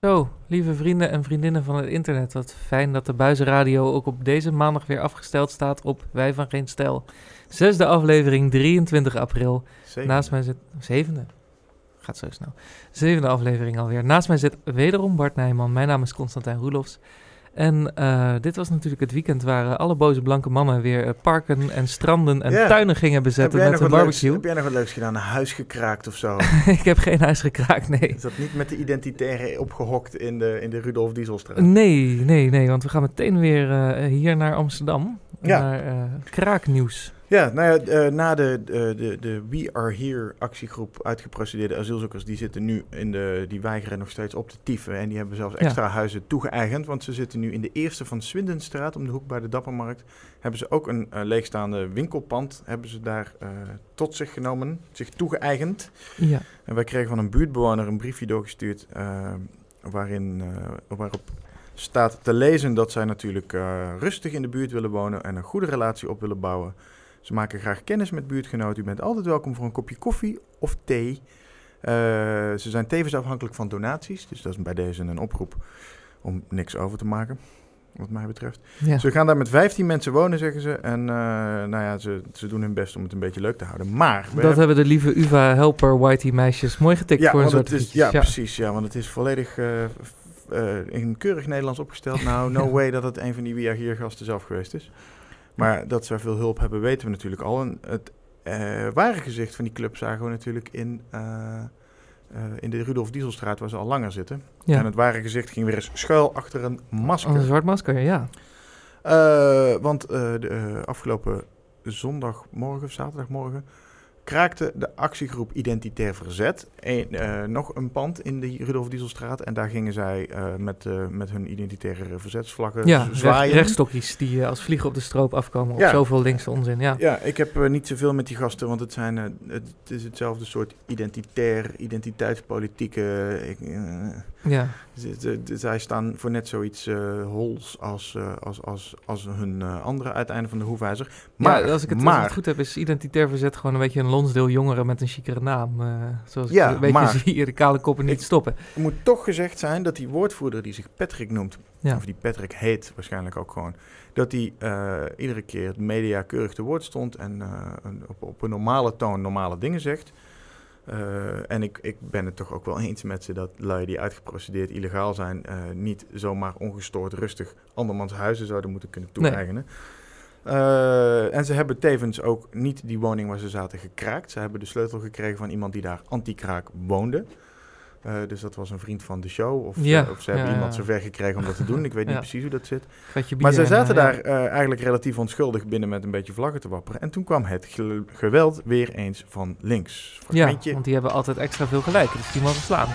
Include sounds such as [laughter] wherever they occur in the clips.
Zo, lieve vrienden en vriendinnen van het internet. Wat fijn dat de Buizenradio ook op deze maandag weer afgesteld staat op Wij van Geen Stijl. Zesde aflevering, 23 april. Zeker. Naast mij zit... Zevende? Gaat zo snel. Zevende aflevering alweer. Naast mij zit wederom Bart Nijman. Mijn naam is Constantijn Roelofs. En eh, dit was natuurlijk het weekend waar eh, alle boze blanke mannen weer eh, parken en stranden en tuinen gingen bezetten met een wat leuks, barbecue. heb jij nog wat leuks gedaan? Een huis gekraakt of zo? [laughs] ik heb geen huis gekraakt, nee. Is dat niet met de identitaire opgehokt in de, in de Rudolf Dieselstraat? Nee, nee, nee, want we gaan meteen weer hier naar Amsterdam. Ja. Naar kraaknieuws. Ja, nou ja, eh, na de, de, de, de We Are Here actiegroep uitgeprocedeerde asielzoekers, die zitten nu in de, die weigeren nog steeds op te tieven. En die hebben zelfs extra huizen toegeëigend, want ze zitten nu in de eerste van Swindenstraat, om de hoek bij de Dappermarkt. Hebben ze ook een eh, leegstaande winkelpand, hebben ze daar eh, tot zich genomen, zich toegeëigend. Ja, En wij kregen van een buurtbewoner een briefje doorgestuurd eh, waarin, eh, waarop staat te lezen dat zij natuurlijk eh, rustig in de buurt willen wonen en een goede relatie op willen bouwen. Ze maken graag kennis met buurtgenoten. U bent altijd welkom voor een kopje koffie of thee. Eh, ze zijn tevens afhankelijk van donaties, dus dat is bij deze een oproep om niks over te maken, wat mij betreft. ja. Ze gaan daar met 15 mensen wonen, zeggen ze. En eh, nou ja, ze, ze doen hun best om het een beetje leuk te houden. Maar dat hebben de lieve UvA-helper Whitey meisjes mooi getikt ja, voor een soort is, ja, precies. Ja, want het is volledig eh, in keurig Nederlands opgesteld. Nou, no [laughs] way dat het een van die Via hier gasten zelf geweest is. Maar dat ze veel hulp hebben, weten we natuurlijk al. En het eh, ware gezicht van die club zagen we natuurlijk in, eh, eh, in de Rudolf Dieselstraat, waar ze al langer zitten. Ja. En het ware gezicht ging weer eens schuil achter een masker. Een zwart masker, ja. Want de afgelopen zondagmorgen of zaterdagmorgen kraakte de actiegroep Identitair Verzet een, eh, nog een pand in de Rudolf Dieselstraat. En daar gingen zij eh, met, eh, met hun identitaire verzetsvlaggen Ja, zwaaien. rechtstokjes die als vliegen op de stroop afkomen op zoveel linkse onzin, ja. Ja, ik heb niet zoveel met die gasten, want het, zijn, het, het is hetzelfde soort identitair, identiteitspolitieke... ik, Ja, zij staan voor net zoiets hols als, als, als, als hun andere uiteinde van de hoefijzer. Maar, als ik, het, als maar ik het goed heb, is identitair verzet gewoon een beetje een Lonsdeel jongeren met een chicere naam. eh, zoals Ja, ik een beetje maar- [laughs] zie hier de kale koppen niet Ik- stoppen. Het moet toch gezegd zijn dat die woordvoerder die zich Patrick noemt, Ja. of die Patrick heet waarschijnlijk ook gewoon, dat die eh, iedere keer het media keurig te woord stond en eh, een- op, op een normale toon normale dingen zegt. En ik, ik ben het toch ook wel [laughs] eens met ze dat lui die uitgeprocedeerd illegaal zijn, niet zomaar ongestoord rustig andermans huizen zouden moeten kunnen Nee. Eh, en ze hebben tevens ook niet die woning waar ze zaten gekraakt. Ze hebben de sleutel gekregen van iemand die daar anti-kraak woonde. Eh, dus dat was een vriend van de show. Of, Ja, ze, of ze hebben ja, iemand ja. zover gekregen om dat te doen. Ik weet [laughs] niet precies hoe dat zit. Maar en, zaten eh, daar eh, eigenlijk relatief onschuldig binnen met een beetje vlaggen te wapperen. En toen kwam het ge- geweld weer eens van links. Ja, want die hebben altijd extra veel gelijk, dus die mogen slaan.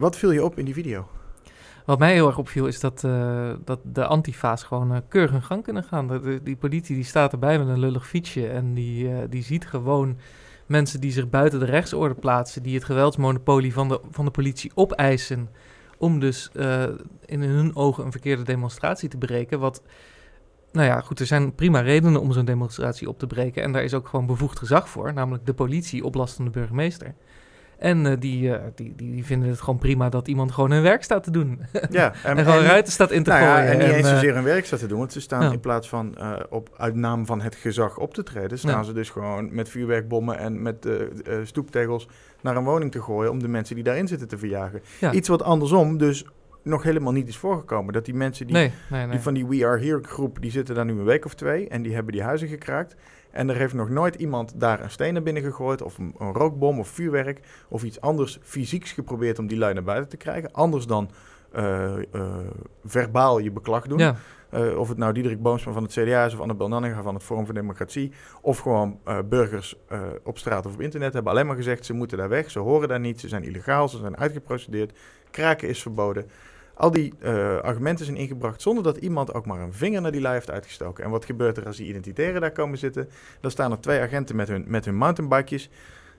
Wat viel je op in die video? Wat mij heel erg opviel is dat, eh, dat de antifa's gewoon eh, keurig hun gang kunnen gaan. De- die politie die staat erbij met een lullig fietsje en die, eh, die ziet gewoon mensen die zich buiten de rechtsorde plaatsen, die het geweldsmonopolie van de, van de politie opeisen om dus eh, in hun ogen een verkeerde demonstratie te breken. Wat, nou ja, goed, er zijn prima redenen om zo'n demonstratie op te breken en daar is ook gewoon bevoegd gezag voor, namelijk de politie op last van de burgemeester. En eh, die, eh, die, die, die vinden het gewoon prima dat iemand gewoon hun werk staat te doen. Ja, En, [laughs] gewoon ruiten staat in te nou ja, gooien. en niet eens eh, zozeer hun werk staat te doen. Want ze staan ja. in plaats van op, uit naam van het gezag op te treden, staan Ja. ze dus gewoon met vuurwerkbommen en met stoeptegels naar een woning te gooien om de mensen die daarin zitten te verjagen. Ja. Iets wat andersom dus nog helemaal niet is voorgekomen. Dat die mensen die, nee, nee, nee. die van die We Are Here groep, die zitten daar nu een week of twee en die hebben die huizen gekraakt. En er heeft nog nooit iemand daar een steen naar binnen gegooid of een, een rookbom of vuurwerk of iets anders fysieks geprobeerd om die lui naar buiten te krijgen. Anders dan eh, eh, verbaal je beklag doen. Ja, Eh, of het nou Diederik Boomsma van het CDA is of Annabel Nanninga van het Forum voor Democratie. Of gewoon burgers op straat of op internet hebben alleen maar gezegd ze moeten daar weg. Ze horen daar niet, ze zijn illegaal, ze zijn uitgeprocedeerd. Kraken is verboden. Al die eh, argumenten zijn ingebracht zonder dat iemand ook maar een vinger naar die lui heeft uitgestoken. En wat gebeurt er als die identitairen daar komen zitten? Dan staan er twee agenten met hun, met hun mountainbikejes.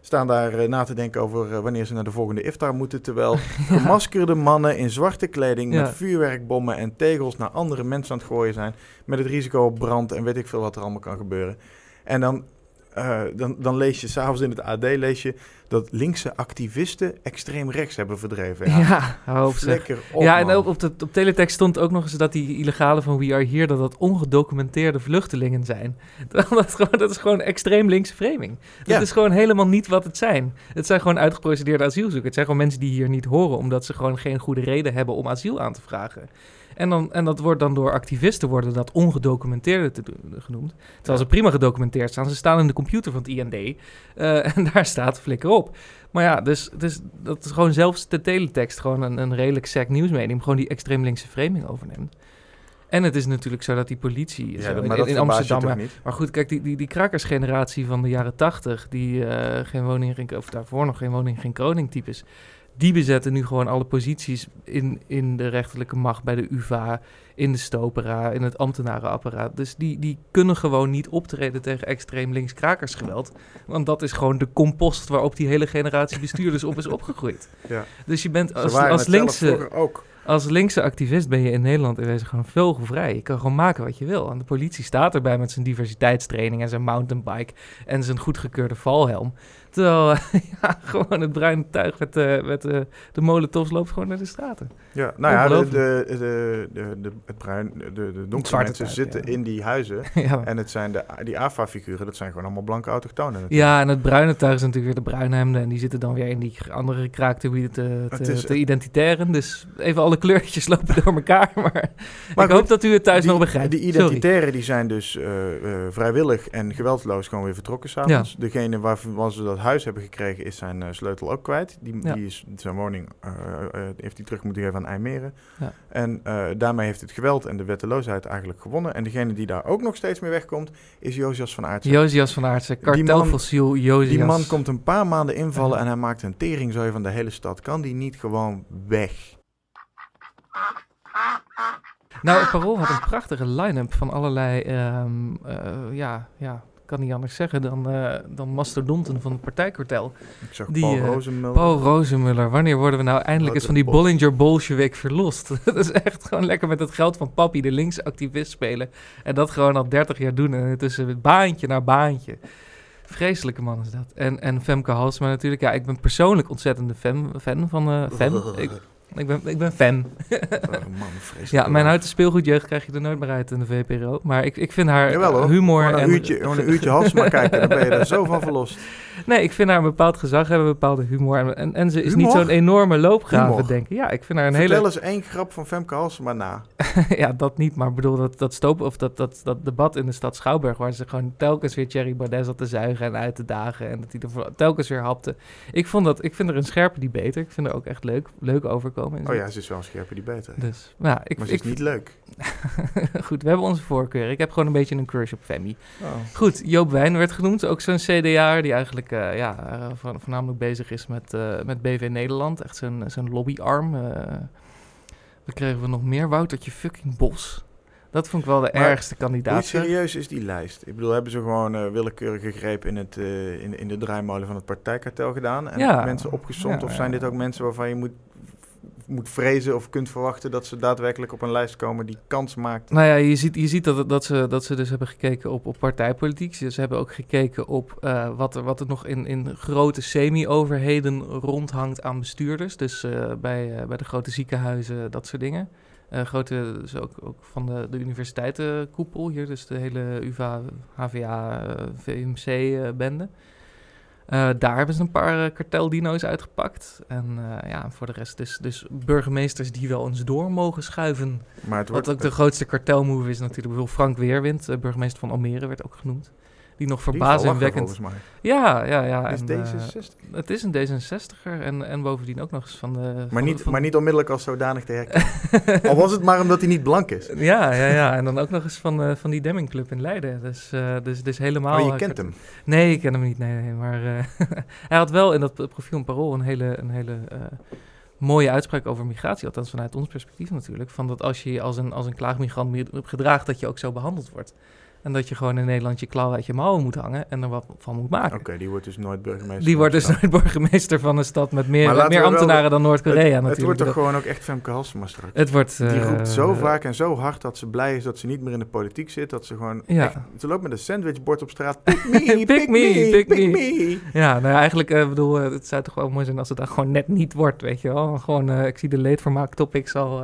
Staan daar eh, na te denken over eh, wanneer ze naar de volgende iftar moeten. Terwijl [laughs] gemaskerde mannen in zwarte kleding Ja. met vuurwerkbommen en tegels naar andere mensen aan het gooien zijn. Met het risico op brand en weet ik veel wat er allemaal kan gebeuren. En dan, eh, dan, dan lees je s'avonds in het AD lees je dat linkse activisten extreem rechts hebben verdreven. Ja, ja, op, ja, en op, de, op teletext stond ook nog eens dat die illegale van We Are Here... dat dat ongedocumenteerde vluchtelingen zijn. [laughs] Dat, gewoon, dat is gewoon extreem linkse framing. Dat Ja. is gewoon helemaal niet wat het zijn. Het zijn gewoon uitgeprocedeerde asielzoekers. Het zijn gewoon mensen die hier niet horen... omdat ze gewoon geen goede reden hebben om asiel aan te vragen. En, dan, en dat wordt dan door activisten worden dat ongedocumenteerde te doen, genoemd. Terwijl ze prima gedocumenteerd staan. Ze staan in de computer van het IND. eh, [laughs] en daar staat flikker op. Maar ja, dus, dus dat is gewoon zelfs de teletext gewoon een, een redelijk sec nieuwsmedium. Gewoon die extreem linkse framing overneemt. En het is natuurlijk zo dat die politie ja, zo dat- in, maar in Amsterdam... niet? Maar goed, kijk, die, die, die krakersgeneratie van de jaren tachtig... die eh, geen woning, geen, of daarvoor nog geen woning, geen kroning types... die bezetten nu gewoon alle posities in, in de rechterlijke macht... bij de UvA, in de stopera, in het ambtenarenapparaat. Dus die, die kunnen gewoon niet optreden tegen extreem links krakersgeweld. Want dat is gewoon de compost waarop die hele generatie bestuurders op is opgegroeid. Ja. Dus je bent als, als, linkse, ook. Als linkse activist ben je in Nederland in wezen gewoon vogelvrij. Je kan gewoon maken wat je wil. En de politie staat erbij met zijn diversiteitstraining en zijn mountainbike en zijn goedgekeurde valhelm. Terwijl [laughs] ja, gewoon het bruine tuig met, de met de, de molotovs loopt gewoon naar de straten. Ja, nou ja, de, de, de, de, het bruin, de, de donkere mensen tuig, zitten ja. in die huizen. [laughs] ja. En het zijn de, die AFA-figuren, dat zijn gewoon allemaal blanke autochtonen. natuurlijk. ja, en het bruine tuig is natuurlijk weer de bruinhemden. En die zitten dan weer in die andere kraakgebieden te, te, te identitairen. Dus even alle kleurtjes lopen door elkaar. [laughs] Maar, Maar ik hoop dat u het thuis die, nog begrijpt. Die identitairen die zijn dus eh, eh, vrijwillig en geweldloos gewoon weer vertrokken s'avonds. Degene waarvan ze dat huis hebben gekregen is zijn eh, sleutel ook kwijt. Die, Ja. die is zijn woning heeft hij terug moeten geven aan IJmeren. Ja. En daarmee heeft het geweld en de wetteloosheid eigenlijk gewonnen. En degene die daar ook nog steeds mee wegkomt is Josias van Aartsen. Josias van Aartsen, Die man- kartelfossiel Josias. Die man komt een paar maanden invallen en hij maakt een teringzooi van de hele stad. Kan die niet gewoon weg? Nou, het Parool had een prachtige line-up van allerlei, eh, ja, ja, kan niet anders zeggen dan, eh, dan mastodonten van het partijkartel. Ik zag Die, Paul Rozenmuller. Paul Rozemuller, wanneer worden we nou eindelijk eens van die. Bollinger Bolshevik verlost? [laughs] dat is echt gewoon lekker met het geld van papi de linkse activist spelen. En dat gewoon al 30 jaar doen en tussen baantje naar baantje. Vreselijke man is dat. En, en Femke Halsema natuurlijk. Ja, ik ben persoonlijk ontzettende fan, fan van eh Fem. Ik, ik, ben, ik ben fan. Oh, man. Ja, mijn houten speelgoedjeugd krijg je er nooit meer uit in de VPRO. Maar ik, ik vind haar Jawel hoor. humor Gewoon een, en... uurtje, gewoon een uurtje Halsema kijken, dan ben je er zo van verlost. [laughs] Nee, ik vind haar een bepaald gezag hebben, een bepaalde humor. En, en, en ze is niet zo'n enorme loopgraven, Humor. denk ik. Ja, ik vind haar een Vertel hele... eens één grap van Femke Halsema na. [laughs] ja, dat niet. Maar ik bedoel, dat, dat stoop of dat, dat, dat debat in de stad Schouwburg... waar ze gewoon telkens weer Thierry Baudet zat te zuigen en uit te dagen... en dat hij er telkens weer hapte. Ik, vond dat, ik vind er een scherpe die beter. Ik vind er ook echt leuk, leuk overkomen. Oh ja, ze is wel een scherpe die beter. Dus, ja, ik, maar ze ik, is niet leuk. [laughs] Goed, we hebben onze voorkeur. Ik heb gewoon een beetje een crush op Femi. Oh. Goed, Joop Wijn werd genoemd. Ook zo'n CDA die eigenlijk eh, ja, eh, vo- voornamelijk bezig is met, eh, met BV Nederland. Echt zijn, zijn lobbyarm. eh. Wat kregen we nog meer? Woutertje fucking Bos. Dat vond ik wel de Maar ergste Hoe kandidaat. zeg. serieus is die lijst? Ik bedoel, hebben ze gewoon eh, willekeurige greep in, het, in, in de draaimolen van het partijkartel gedaan? En Ja. mensen opgezond? Ja, of zijn ja. dit ook mensen waarvan je moet, moet vrezen of kunt verwachten dat ze daadwerkelijk op een lijst komen die kans maakt? Nou ja, je ziet, je ziet dat, dat, ze, dat ze dus hebben gekeken op, op partijpolitiek. Ze, hebben ook gekeken op eh, wat, er, wat er nog in, in grote semi-overheden rondhangt aan bestuurders. Dus eh, bij, eh, bij de grote ziekenhuizen, dat soort dingen. Grote, dus ook, ook van de, de universiteitenkoepel hier, dus de hele UvA, HVA, VMC-bende. Eh, daar hebben ze een paar eh, karteldino's uitgepakt. En eh, ja, voor de rest dus, dus burgemeesters die wel eens door mogen schuiven. Maar het wordt, Wat ook de grootste kartelmove is natuurlijk. Bijvoorbeeld Frank Weerwind, burgemeester van Almere, werd ook genoemd. Die nog is verbazingwekkend... Ja, ja, ja. Is en, deze eh, 60? het is een D66er en, en bovendien ook nog eens van de... Maar van niet, de- van- maar niet onmiddellijk als zodanig te herkennen. [laughs] Al was het maar omdat hij niet blank is. Ja, ja, ja. En dan ook nog eens van, eh, van die Demming Club in Leiden. Dus, eh dus, dus helemaal... Maar je kent hem. Nee, ik ken hem niet. Nee, nee. Maar [laughs] hij had wel in dat profiel een parool een hele, een hele mooie uitspraak over migratie. Althans vanuit ons perspectief natuurlijk. Van dat als je je als een, als een klaagmigrant meer gedraagt, dat je ook zo behandeld wordt. En dat je gewoon in Nederland je klauw uit je mouwen moet hangen en er wat van moet maken. Oké, die wordt dus nooit burgemeester. Die wordt dus nooit burgemeester van een stad met meer, meer wel- ambtenaren dan Noord-Korea het, natuurlijk. Het wordt toch gewoon ook echt Femke Halsema straks. het wordt... Die eh, roept zo vaak en zo hard dat ze blij is dat ze niet meer in de politiek zit. Dat ze gewoon Ja. echt... Ze loopt met een sandwichbord op straat. Pick me, [laughs] Pick pick, me, me, pick me. Ja, nou ja, eigenlijk, eh bedoel, eh, het zou toch wel mooi zijn als het dan gewoon net niet wordt, weet je wel. Gewoon, ik zie de leedvermaak topics al [laughs]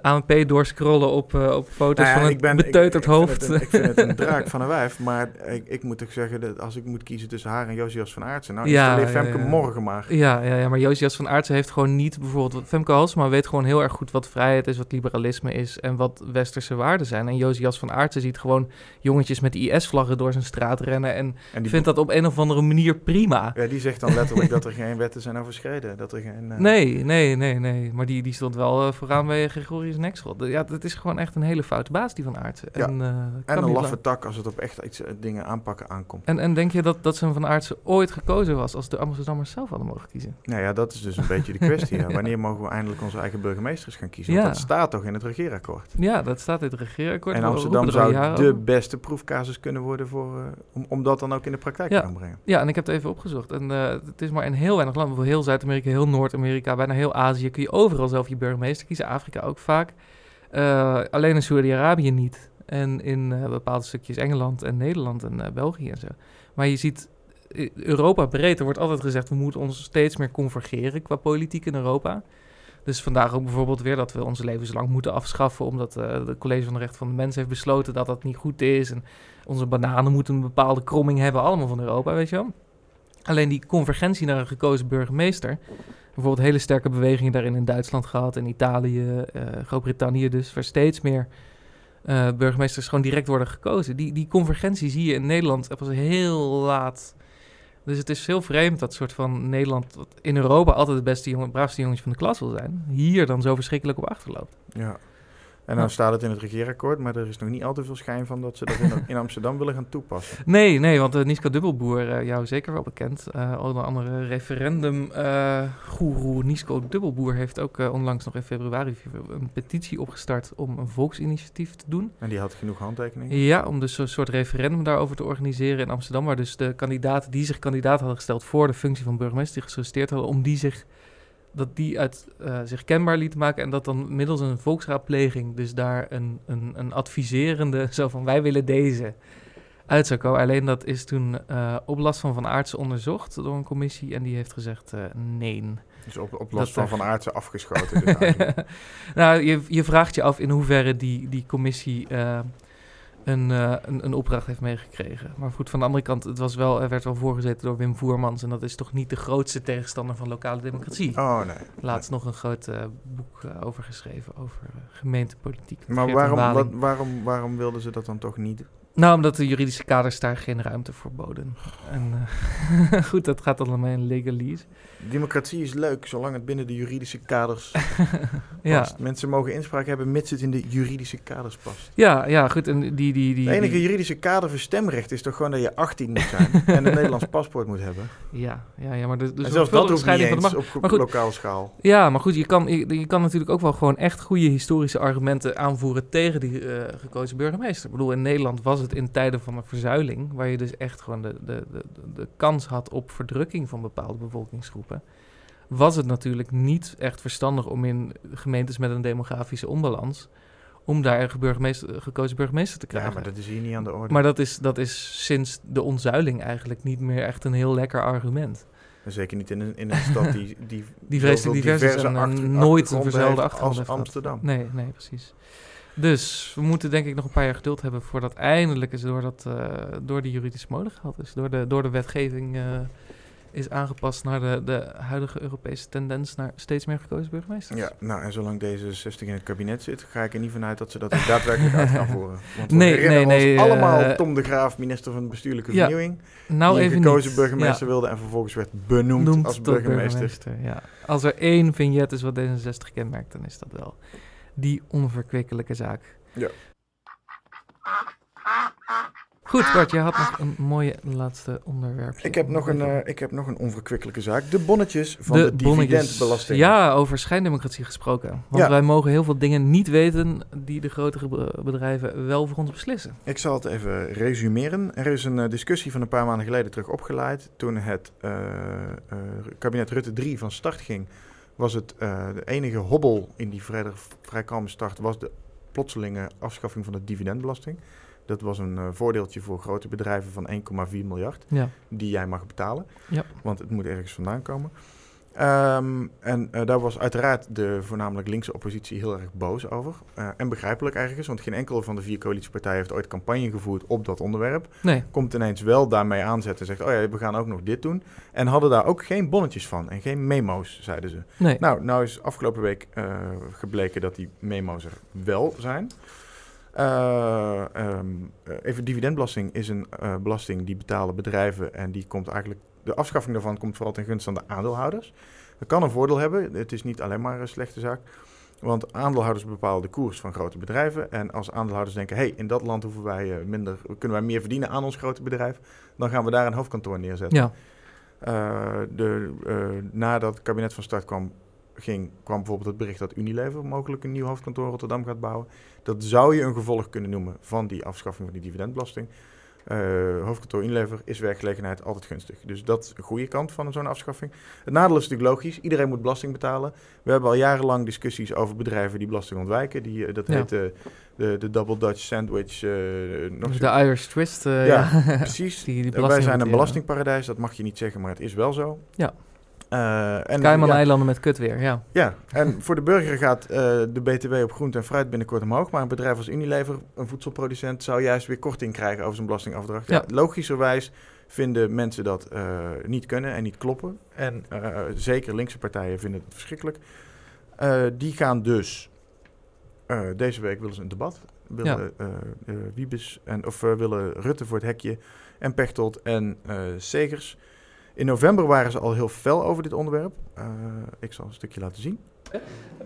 ANP doorscrollen op, eh, op foto's Nou ja, van ik een ben- beteuterd ik hoofd. het een- ik vind het een [laughs] draak van een wijf, maar ik, ik moet ook zeggen dat als ik moet kiezen tussen haar en Josias van Aartsen, nou Ja, ja, Femke ja. morgen maar. Ja, ja, ja, maar Josias van Aartsen heeft gewoon niet bijvoorbeeld... Femke Halsema weet gewoon heel erg goed wat vrijheid is, wat liberalisme is... en wat westerse waarden zijn. En Josias van Aartsen ziet gewoon jongetjes met IS-vlaggen door zijn straat rennen... en vindt dat op een of andere manier prima. ja, die zegt dan letterlijk dat er geen wetten zijn overschreden. Dat er geen, [laughs] eh, Nee, nee, nee, nee. Maar die, die stond wel eh, vooraan bij Gregorius Nexel. Ja, dat is gewoon echt een hele foute baas, die van Aartsen. Ja. En, eh, En een laffe tak als het op echt iets eh, dingen aanpakken aankomt. En, en denk je dat, dat zo'n van Aartsen ooit gekozen was als de Amsterdammers zelf hadden mogen kiezen? Nou ja, dat is dus een beetje de kwestie. ja. Wanneer mogen we eindelijk onze eigen burgemeesters gaan kiezen? Want dat staat toch in het regeerakkoord. Ja, dat staat in het regeerakkoord. En Amsterdam er zou de beste proefcasus kunnen worden voor, eh, om, om dat dan ook in de praktijk te gaan brengen. Ja, en ik heb het even opgezocht. En het is maar in heel weinig landen, bijvoorbeeld heel Zuid-Amerika, heel Noord-Amerika, bijna heel Azië, kun je overal zelf je burgemeester kiezen. Afrika ook vaak. Eh, alleen in Saudi-Arabië niet. En in eh, bepaalde stukjes Engeland en Nederland en eh, België en zo. Maar je ziet, Europa breed, er wordt altijd gezegd, we moeten ons steeds meer convergeren qua politiek in Europa. Dus vandaag ook bijvoorbeeld weer dat we onze levenslang moeten afschaffen, omdat het College van de Rechten van de Mens heeft besloten dat dat niet goed is. En onze bananen moeten een bepaalde kromming hebben, allemaal van Europa, weet je wel. Alleen die convergentie naar een gekozen burgemeester. Bijvoorbeeld hele sterke bewegingen daarin in Duitsland gehad, in Italië, eh, Groot-Brittannië dus, waar steeds meer eh, burgemeesters gewoon direct worden gekozen. Die, die convergentie zie je in Nederland pas heel laat. Dus het is heel vreemd dat soort van Nederland, wat in Europa altijd de beste jongen, braafste jongetje van de klas wil zijn, hier dan zo verschrikkelijk op achterloopt. Ja. En dan staat het in het regeerakkoord, maar er is nog niet al te veel schijn van dat ze dat in, in Amsterdam willen gaan toepassen. [laughs] Nee, nee, want uh, Niska Dubbelboer, uh, jou zeker wel bekend. Uh, onder andere referendum uh, goeroe Nisko Dubbelboer heeft ook onlangs nog in februari een petitie opgestart om een volksinitiatief te doen. En die had genoeg handtekeningen? Ja, om dus een soort referendum daarover te organiseren in Amsterdam, waar dus de kandidaten die zich kandidaat hadden gesteld voor de functie van burgemeester, die gesolliciteerd hadden, om die zich dat die uit, uh, zich kenbaar liet maken en dat dan middels een volksraadpleging dus daar een, een, een adviserende, [laughs] zo van wij willen deze, uit zou komen. Alleen dat is toen uh, op last van Van Aartsen onderzocht door een commissie en die heeft gezegd uh, nee. Dus op, op last van Van Aartsen afgeschoten. [laughs] Dus nou, je, je vraagt je af in hoeverre die, die commissie een, uh, een, een, opdracht heeft meegekregen. Maar goed, van de andere kant, het was wel, er werd wel voorgezeten door Wim Voermans. En dat is toch niet de grootste tegenstander van lokale democratie. Oh, nee. Laatst nee. nog een groot uh, boek uh, over geschreven, over gemeentepolitiek. Maar waarom, wat, waarom, waarom wilden ze dat dan toch niet? Nou, omdat de juridische kaders daar geen ruimte voor boden. En uh, [laughs] goed, dat gaat allemaal in legalese. Democratie is leuk, zolang het binnen de juridische kaders [laughs] ja. past. Mensen mogen inspraak hebben, mits het in de juridische kaders past. Ja, ja goed. En die, die, die, de enige juridische kader voor stemrecht is toch gewoon dat je 18 moet zijn [laughs] en een Nederlands paspoort moet hebben. Ja, ja, ja maar dus, dus en zelfs dat hoeft niet eens op goed, lokale schaal. Ja, maar goed, je kan, je, je, kan natuurlijk ook wel gewoon echt goede historische argumenten aanvoeren tegen die uh, gekozen burgemeester. Ik bedoel, in Nederland was het in tijden van een verzuiling, waar je dus echt gewoon de, de, de, de kans had op verdrukking van bepaalde bevolkingsgroepen was het natuurlijk niet echt verstandig om in gemeentes met een demografische onbalans om daar een burgemeester, gekozen burgemeester te krijgen. Ja, maar dat is hier niet aan de orde. Maar dat is, dat is sinds de ontzuiling eigenlijk niet meer echt een heel lekker argument. En zeker niet in een, in een stad die, die, die vreselijk divers is en achter, nooit een verzuilde achtergrond als Amsterdam. Nee, nee, precies. Dus we moeten denk ik nog een paar jaar geduld hebben voordat eindelijk eens door, dat, uh, door die juridische molen gehaald is. Door de, door de wetgeving uh, is aangepast naar de, de huidige Europese tendens naar steeds meer gekozen burgemeesters. Ja, nou en zolang D66 in het kabinet zit, ga ik er niet vanuit dat ze dat ook [laughs] daadwerkelijk uit gaan voeren. Want we Nee, herinneren nee, ons nee, allemaal eh, Tom de Graaf, minister van bestuurlijke Ja, vernieuwing, Nou, die even gekozen niet. burgemeester Ja. wilde en vervolgens werd benoemd Noemt als burgemeester. Ja. Als er één vignet is wat D66 kenmerkt, dan is dat wel die onverkwikkelijke zaak. Ja. Goed, Bart, jij had nog een mooie laatste onderwerp. Ik heb, nog een, eh, ik heb nog een onverkwikkelijke zaak. De bonnetjes van de, bonnetjes. dividendbelasting. Ja, over schijndemocratie gesproken. Want Ja. wij mogen heel veel dingen niet weten die de grotere be- bedrijven wel voor ons beslissen. Ik zal het even resumeren. Er is een eh, discussie van een paar maanden geleden terug opgeleid. Toen het eh, kabinet Rutte 3 van start ging, was het eh, de enige hobbel in die vrij, vrij kalme start was de plotselinge afschaffing van de dividendbelasting. Dat was een eh, voordeeltje voor grote bedrijven van 1,4 miljard Ja, die jij mag betalen. Ja. Want het moet ergens vandaan komen. Ehm, en eh, daar was uiteraard de voornamelijk linkse oppositie heel erg boos over. Eh, en begrijpelijk ergens, want geen enkele van de vier coalitiepartijen heeft ooit campagne gevoerd op dat onderwerp. nee. Komt ineens wel daarmee aanzetten en zegt, oh ja, we gaan ook nog dit doen. En hadden daar ook geen bonnetjes van en geen memo's, zeiden ze. nee. Nou, nou is afgelopen week eh, gebleken dat die memo's er wel zijn. Eh, ehm, eh, even dividendbelasting is een belasting die betalen bedrijven en die komt eigenlijk, de afschaffing daarvan komt vooral ten gunste van de aandeelhouders. Dat kan een voordeel hebben, het is niet alleen maar een slechte zaak. Want aandeelhouders bepalen de koers van grote bedrijven. En als aandeelhouders denken, hey, in dat land hoeven wij eh, minder, kunnen wij meer verdienen aan ons grote bedrijf, dan gaan we daar een hoofdkantoor neerzetten. Ja, Eh, de, eh, nadat het kabinet van start kwam, ging, kwam bijvoorbeeld het bericht dat Unilever mogelijk een nieuw hoofdkantoor in Rotterdam gaat bouwen. Dat zou je een gevolg kunnen noemen van die afschaffing van die dividendbelasting. Eh, hoofdkantoor Unilever is werkgelegenheid altijd gunstig. Dus dat is een goede kant van zo'n afschaffing. Het nadeel is natuurlijk logisch. Iedereen moet belasting betalen. We hebben al jarenlang discussies over bedrijven die belasting ontwijken. Die, eh, dat Ja. heet eh, de, de Double Dutch Sandwich. nog zo- de Irish Twist. Ja, [laughs] precies. die, die wij zijn een belastingparadijs. Dat mag je niet zeggen, maar het is wel zo. Ja. Eh, en, Cayman-eilanden met kut weer, ja. ja, en voor de burger gaat eh, de BTW op groente en fruit binnenkort omhoog. Maar een bedrijf als Unilever, een voedselproducent, zou juist weer korting krijgen over zijn belastingafdracht. Ja. Logischerwijs vinden mensen dat eh, niet kunnen en niet kloppen. En zeker linkse partijen vinden het verschrikkelijk. Die gaan dus, deze week willen ze een debat. Willen Wiebes en, of willen Rutte voor het hekje en Pechtold en Segers. In november waren ze al heel fel over dit onderwerp. Eh, ik zal een stukje laten zien.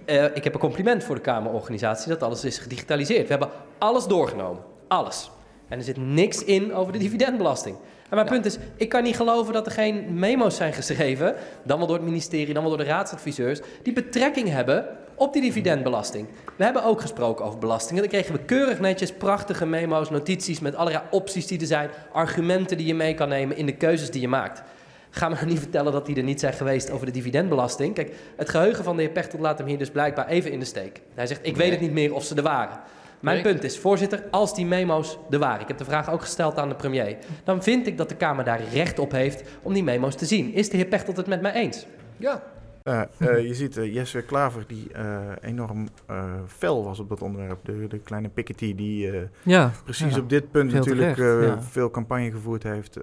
Eh, ik heb een compliment voor de Kamerorganisatie dat alles is gedigitaliseerd. We hebben alles doorgenomen. Alles. En er zit niks in over de dividendbelasting. En mijn punt is, ik kan niet geloven dat er geen memo's zijn geschreven, dan wel door het ministerie, dan wel door de raadsadviseurs, die betrekking hebben op die dividendbelasting. We hebben ook gesproken over belastingen. Dan kregen we keurig netjes prachtige memo's, notities met allerlei opties die er zijn, argumenten die je mee kan nemen in de keuzes die je maakt. Ga me niet vertellen dat die er niet zijn geweest over de dividendbelasting. Kijk, het geheugen van de heer Pechtold laat hem hier dus blijkbaar even in de steek. Hij zegt, ik weet het niet meer of ze er waren. Mijn Nee. punt is, voorzitter, als die memo's er waren... ik heb de vraag ook gesteld aan de premier... dan vind ik dat de Kamer daar recht op heeft om die memo's te zien. Is de heer Pechtold het met mij eens? Ja, Eh, eh, je ziet eh, Jesse Klaver die eh, enorm eh, fel was op dat onderwerp. De, de kleine Piketty die eh, Ja, precies ja. op dit punt natuurlijk terecht, eh, ja. veel campagne gevoerd heeft.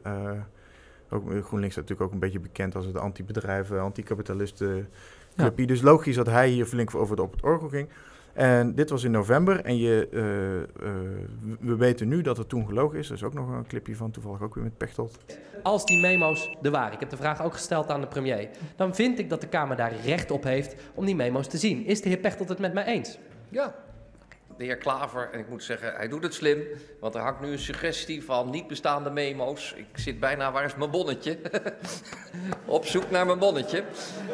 Eh, ook, GroenLinks is natuurlijk ook een beetje bekend als het anti-bedrijven, anti-kapitalisten clubje. Dus logisch dat hij hier flink voor over de, op het orgel ging. En dit was in november en je, eh, eh, we weten nu dat het toen gelogen is. Er is ook nog een clipje van, toevallig ook weer met Pechtold. Als die memo's er waren... ik heb de vraag ook gesteld aan de premier... dan vind ik dat de Kamer daar recht op heeft om die memo's te zien. Is de heer Pechtold het met mij eens? ja. De heer Klaver, en ik moet zeggen, hij doet het slim. Want er hangt nu een suggestie van niet bestaande memo's. Ik zit bijna, waar is mijn bonnetje? [laughs] Op zoek naar mijn bonnetje.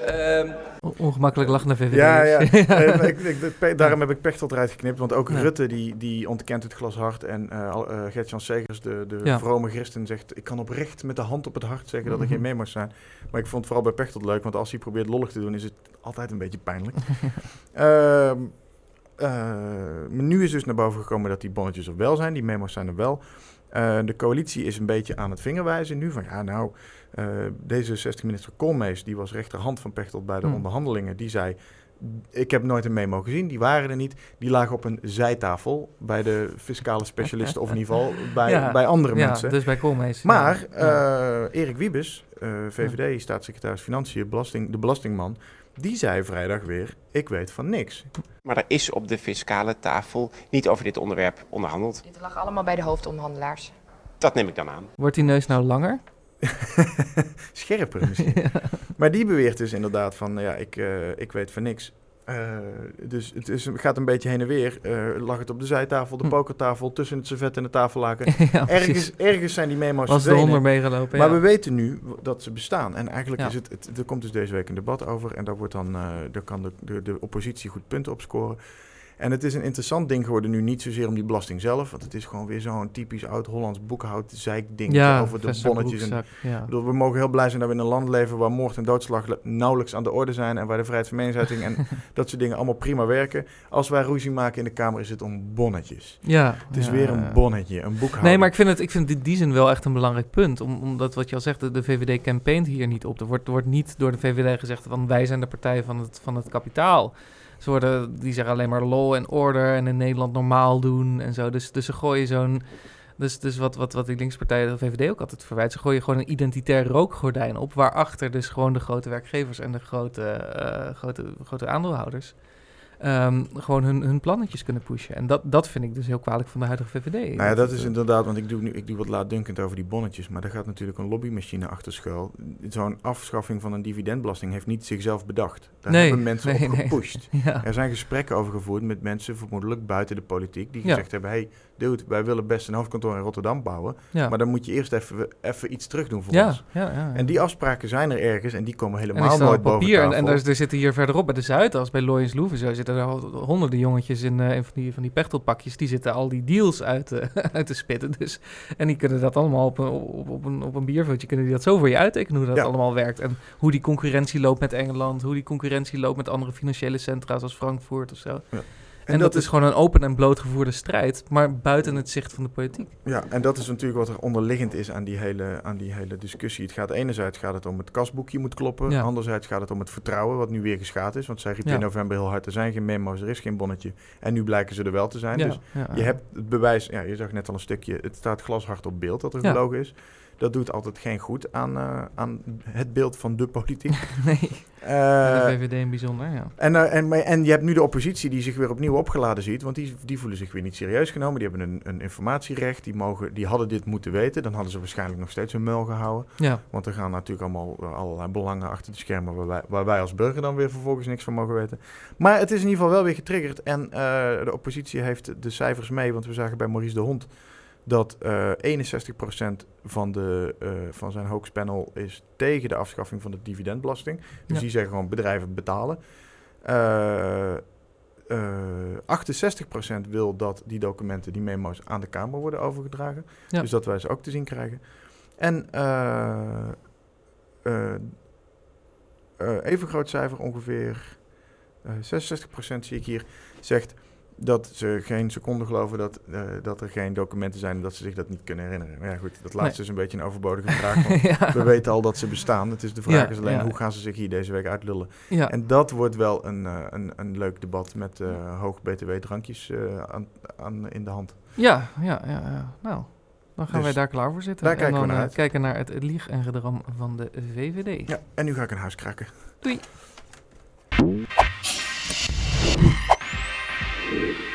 Ehm, On- Ongemakkelijk lachende VVD. Ja, ja. [laughs] Ik, ik, daarom heb ik Pechtold eruit geknipt. Want ook Ja. Rutte die, die ontkent het glas hard. En eh eh, Gert-Jan Segers, de, de Ja. vrome christen, zegt... ik kan oprecht met de hand op het hart zeggen dat er Mhm. geen memo's zijn. Maar ik vond het vooral bij Pechtold leuk. Want als hij probeert lollig te doen, is het altijd een beetje pijnlijk. [laughs] Eh, nu is dus naar boven gekomen dat die bonnetjes er wel zijn. Die memo's zijn er wel. Eh, de coalitie is een beetje aan het vingerwijzen nu. Van ja, nou, eh D66-minister Koolmees, die was rechterhand van Pechtold bij de Hmm. onderhandelingen. Die zei, Ik heb nooit een memo gezien, die waren er niet. Die lagen op een zijtafel bij de fiscale specialisten, of in ieder geval [laughs] bij, Ja, bij andere ja, mensen. dus bij Koolmees. Maar ja. Erik Wiebes, eh, VVD-staatssecretaris Financiën, belasting, de belastingman, die zei vrijdag weer, ik weet van niks. Maar er is op de fiscale tafel niet over dit onderwerp onderhandeld. Dit lag allemaal bij de hoofdonderhandelaars. Dat neem ik dan aan. Wordt die neus nou langer? [laughs] Scherper misschien. [laughs] Maar die beweert dus inderdaad van, ja, ik, eh, ik weet van niks. Eh, dus het is, gaat een beetje heen en weer. Eh, lag het op de zijtafel, de Hm. pokertafel, tussen het servet en de tafellaken. [laughs] ja, ergens, ergens zijn die memo's Was de verdwenen. honder meegelopen, Maar ja. we weten nu dat ze bestaan. En eigenlijk Ja. is het, het, er komt dus deze week een debat over. En daar, wordt dan, eh, daar kan de, de, de oppositie goed punten op scoren. En het is een interessant ding geworden nu, niet zozeer om die belasting zelf. Want het is gewoon weer zo'n typisch oud-Hollands boekhoud-zeikding ja, over de bonnetjes. En, ja. bedoel, we mogen heel blij zijn dat we in een land leven waar moord en doodslag nauwelijks aan de orde zijn. En waar de vrijheid van meningsuiting en [laughs] dat soort dingen allemaal prima werken. Als wij ruzie maken in de Kamer is het om bonnetjes. ja. Het is ja, weer een bonnetje, een boekhoud. Nee, maar ik vind het ik vind in die zin wel echt een belangrijk punt. Om, omdat wat je al zegt, de, de VVD campaignt hier niet op. Er wordt, wordt niet door de VVD gezegd van wij zijn de partij van het, van het kapitaal. Ze worden, die zeggen alleen maar law en order en in Nederland normaal doen en zo. Dus, dus ze gooien zo'n... Dus, dus wat, wat, wat die linkspartij de VVD ook altijd verwijt, ze gooien gewoon een identitair rookgordijn op, waarachter dus gewoon de grote werkgevers en de grote, eh, grote, grote aandeelhouders ehm, gewoon hun, hun plannetjes kunnen pushen. En dat, dat vind ik dus heel kwalijk van de huidige VVD. Nou ja, dat is inderdaad, want ik doe, nu, ik doe wat laatdunkend over die bonnetjes, maar daar gaat natuurlijk een lobbymachine achter schuil. Zo'n afschaffing van een dividendbelasting heeft niet zichzelf bedacht. Daar Nee, hebben mensen nee, op nee. gepusht. [laughs] Ja. Er zijn gesprekken over gevoerd met mensen, vermoedelijk buiten de politiek, die Ja. gezegd hebben, hey, dude, wij willen best een hoofdkantoor in Rotterdam bouwen, Ja. maar dan moet je eerst even, even iets terug doen voor ons. ja, ja. En die afspraken zijn er ergens en die komen en die helemaal staan nooit op boven. En, en daar, er zitten hier verderop bij de Zuidas, bij Loyens Loeven, zo zitten er al honderden jongetjes in eh, een van die, van die pechtelpakjes. Die zitten al die deals uit, te- [laughs] uit te spitten. Dus, en die kunnen dat allemaal op een, op, op een, op een bierveeltje, kunnen die dat zo voor je uittekenen hoe dat Ja. allemaal werkt. En hoe die concurrentie loopt met Engeland, hoe die concurrentie loopt met andere financiële centra zoals Frankfurt of zo. En, dat, is gewoon een open en blootgevoerde strijd, maar buiten het zicht van de politiek. Ja, en dat is natuurlijk wat er onderliggend is aan die hele, aan die hele discussie. Het gaat enerzijds gaat het om het kasboekje moet kloppen. Ja. Anderzijds gaat het om het vertrouwen, wat nu weer geschaad is. Want zij riep Ja. in november heel hard, er zijn geen memo's, er is geen bonnetje. En nu blijken ze er wel te zijn. Ja, Dus je hebt het bewijs, ja, je zag net al een stukje, het staat glashard op beeld dat er gelogen is. Dat doet altijd geen goed aan, eh, aan het beeld van de politiek. [laughs] nee, Eh, de VVD in bijzonder, ja. en, eh, en, en je hebt nu de oppositie die zich weer opnieuw opgeladen ziet. Want die, die voelen zich weer niet serieus genomen. Die hebben een, een informatierecht. Die, mogen, die hadden dit moeten weten. Dan hadden ze waarschijnlijk nog steeds hun muil gehouden. Ja, Want er gaan natuurlijk allemaal allerlei belangen achter de schermen. Waar wij, waar wij als burger dan weer vervolgens niks van mogen weten. Maar het is in ieder geval wel weer getriggerd. En eh, de oppositie heeft de cijfers mee. Want we zagen bij Maurice de Hond dat eh 61% van, de, eh, van zijn hoaxpanel is tegen de afschaffing van de dividendbelasting. Dus Ja. die zeggen gewoon bedrijven betalen. Eh eh 68% wil dat die documenten, die memo's, aan de Kamer worden overgedragen. Ja. Dus dat wij ze ook te zien krijgen. En eh, eh, eh, even groot cijfer, ongeveer eh 66% zie ik hier, zegt dat ze geen seconde geloven dat, eh, dat er geen documenten zijn en dat ze zich dat niet kunnen herinneren. Maar ja goed, dat laatste is een beetje een overbodige vraag. [laughs] Want ja. we weten al dat ze bestaan. Het is de vraag Ja, is alleen ja. hoe gaan ze zich hier deze week uitlullen. ja. En dat wordt wel een, eh, een, een leuk debat met eh, hoog btw drankjes eh, aan, aan, in de hand. Ja, ja, ja, ja. Nou, dan gaan Dus wij daar klaar voor zitten. daar en kijken we dan naar eh, uit. kijken naar het lieg en gedram van de VVD. Ja, en nu ga ik een huis kraken. Doei. Thank you.